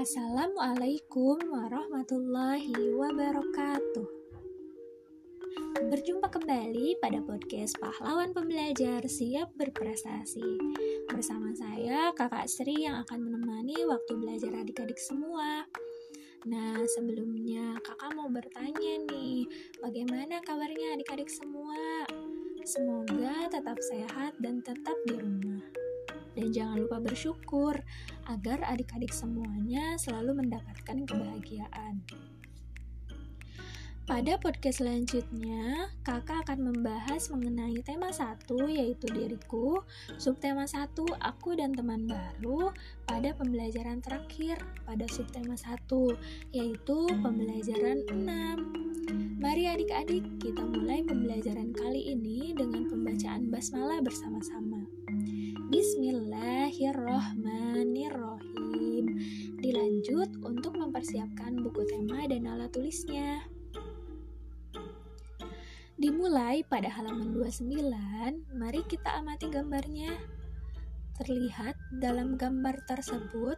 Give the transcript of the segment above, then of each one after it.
Assalamualaikum warahmatullahi wabarakatuh. Berjumpa kembali pada podcast Pahlawan Pembelajar Siap Berprestasi. Bersama saya, Kakak Sri yang akan menemani waktu belajar adik-adik semua. Nah, sebelumnya kakak mau bertanya nih, bagaimana kabarnya adik-adik semua? Semoga tetap sehat dan tetap di rumah. Dan jangan lupa bersyukur agar adik-adik semuanya selalu mendapatkan kebahagiaan. Pada podcast selanjutnya, kakak akan membahas mengenai tema satu yaitu diriku, subtema satu aku dan teman baru pada pembelajaran terakhir pada subtema satu yaitu pembelajaran 6. Mari adik-adik kita mulai pembelajaran kali ini dengan pembacaan basmalah bersama-sama. Bismillahirrohmanirrohim. Dilanjut untuk mempersiapkan buku tema dan alat tulisnya. Dimulai pada halaman 29, mari kita amati gambarnya. Terlihat dalam gambar tersebut,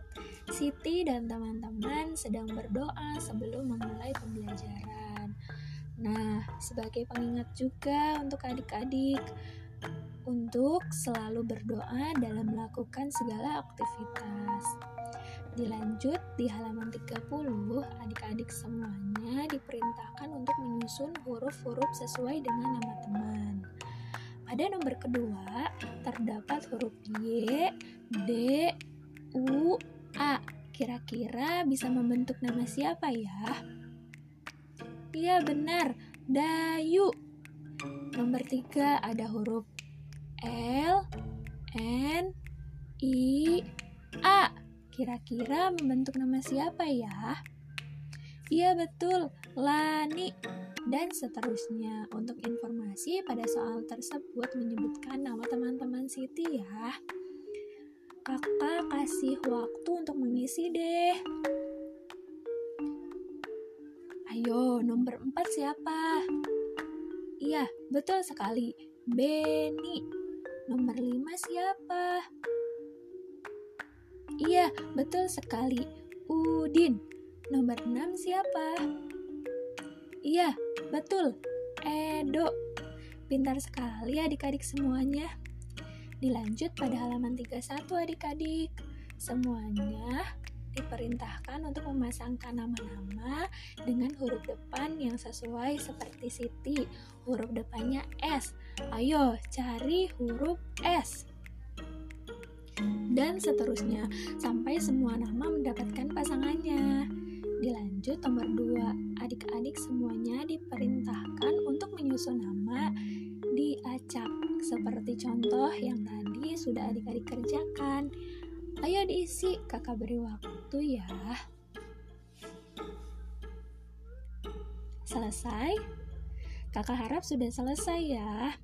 Siti dan teman-teman sedang berdoa sebelum memulai pembelajaran. Nah, sebagai pengingat juga untuk adik-adik, untuk selalu berdoa dalam melakukan segala aktivitas. Dilanjut di halaman 30, adik-adik semuanya diperintahkan untuk menyusun huruf-huruf sesuai dengan nama teman. Pada nomor kedua, terdapat huruf Y, D, U, A. Kira-kira bisa membentuk nama siapa ya? Iya benar, Dayu. Nomor tiga ada huruf L, N, I, A. Kira-kira membentuk nama siapa ya? Iya betul, Lani. Dan seterusnya, untuk informasi pada soal tersebut menyebutkan nama teman-teman Siti ya. Kakak kasih waktu untuk mengisi deh. Ayo, nomor 4 siapa? Iya, betul sekali. Beni. Nomor 5 siapa? Iya, betul sekali. Udin. Nomor 6 siapa? Iya, betul. Edo. Pintar sekali adik-adik semuanya. Dilanjut pada halaman 31 adik-adik. Semuanya diperintahkan untuk memasangkan nama-nama dengan huruf depan yang sesuai seperti Siti. Huruf depannya S. Ayo cari huruf S. Dan seterusnya sampai semua nama mendapatkan pasangannya. Dilanjut nomor 2. Adik-adik semuanya diperintahkan untuk menyusun nama di acak seperti contoh yang tadi sudah adik-adik kerjakan. Ayo diisi, kakak beri waktu ya. Selesai? Kakak harap sudah selesai ya.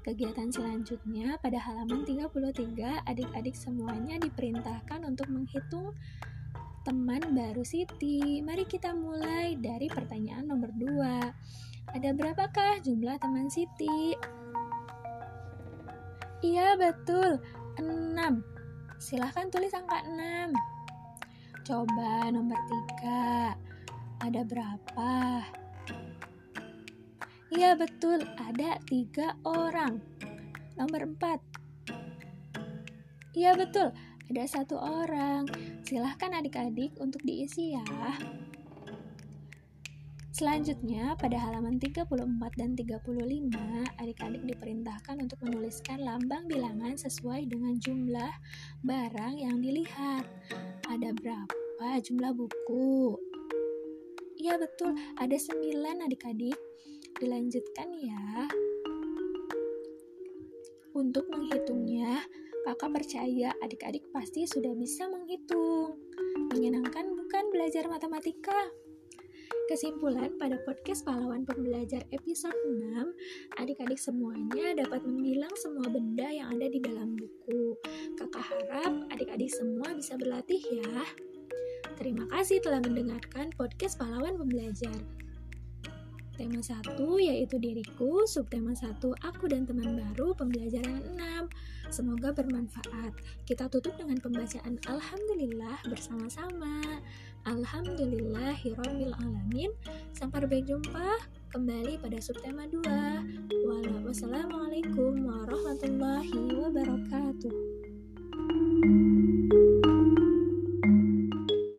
Kegiatan selanjutnya pada halaman 33, adik-adik semuanya diperintahkan untuk menghitung teman baru Siti. Mari kita mulai dari pertanyaan nomor 2. Ada berapakah jumlah teman Siti? Iya, betul. 6. Silahkan tulis angka 6. Coba nomor 3. Ada berapa? Iya betul, ada tiga orang. Nomor 4. Iya betul, ada satu orang. Silahkan adik-adik untuk diisi ya. Selanjutnya, pada halaman 34 dan 35, adik-adik diperintahkan untuk menuliskan lambang bilangan sesuai dengan jumlah barang yang dilihat. Ada berapa jumlah buku? Iya betul, ada 9 adik-adik. Dilanjutkan ya. Untuk menghitungnya, kakak percaya adik-adik pasti sudah bisa menghitung. Menyenangkan bukan belajar matematika? Kesimpulan pada podcast pahlawan pembelajar episode 6, adik-adik semuanya dapat membilang semua benda yang ada di dalam buku. Kakak harap adik-adik semua bisa berlatih ya. Terima kasih telah mendengarkan podcast pahlawan pembelajar. Subtema 1 yaitu diriku, subtema 1 aku dan teman baru, pembelajaran 6. Semoga bermanfaat. Kita tutup dengan pembacaan Alhamdulillah bersama-sama. Alhamdulillahirabbil alamin. Sampai berjumpa kembali pada subtema 2. Wassalamualaikum warahmatullahi wabarakatuh.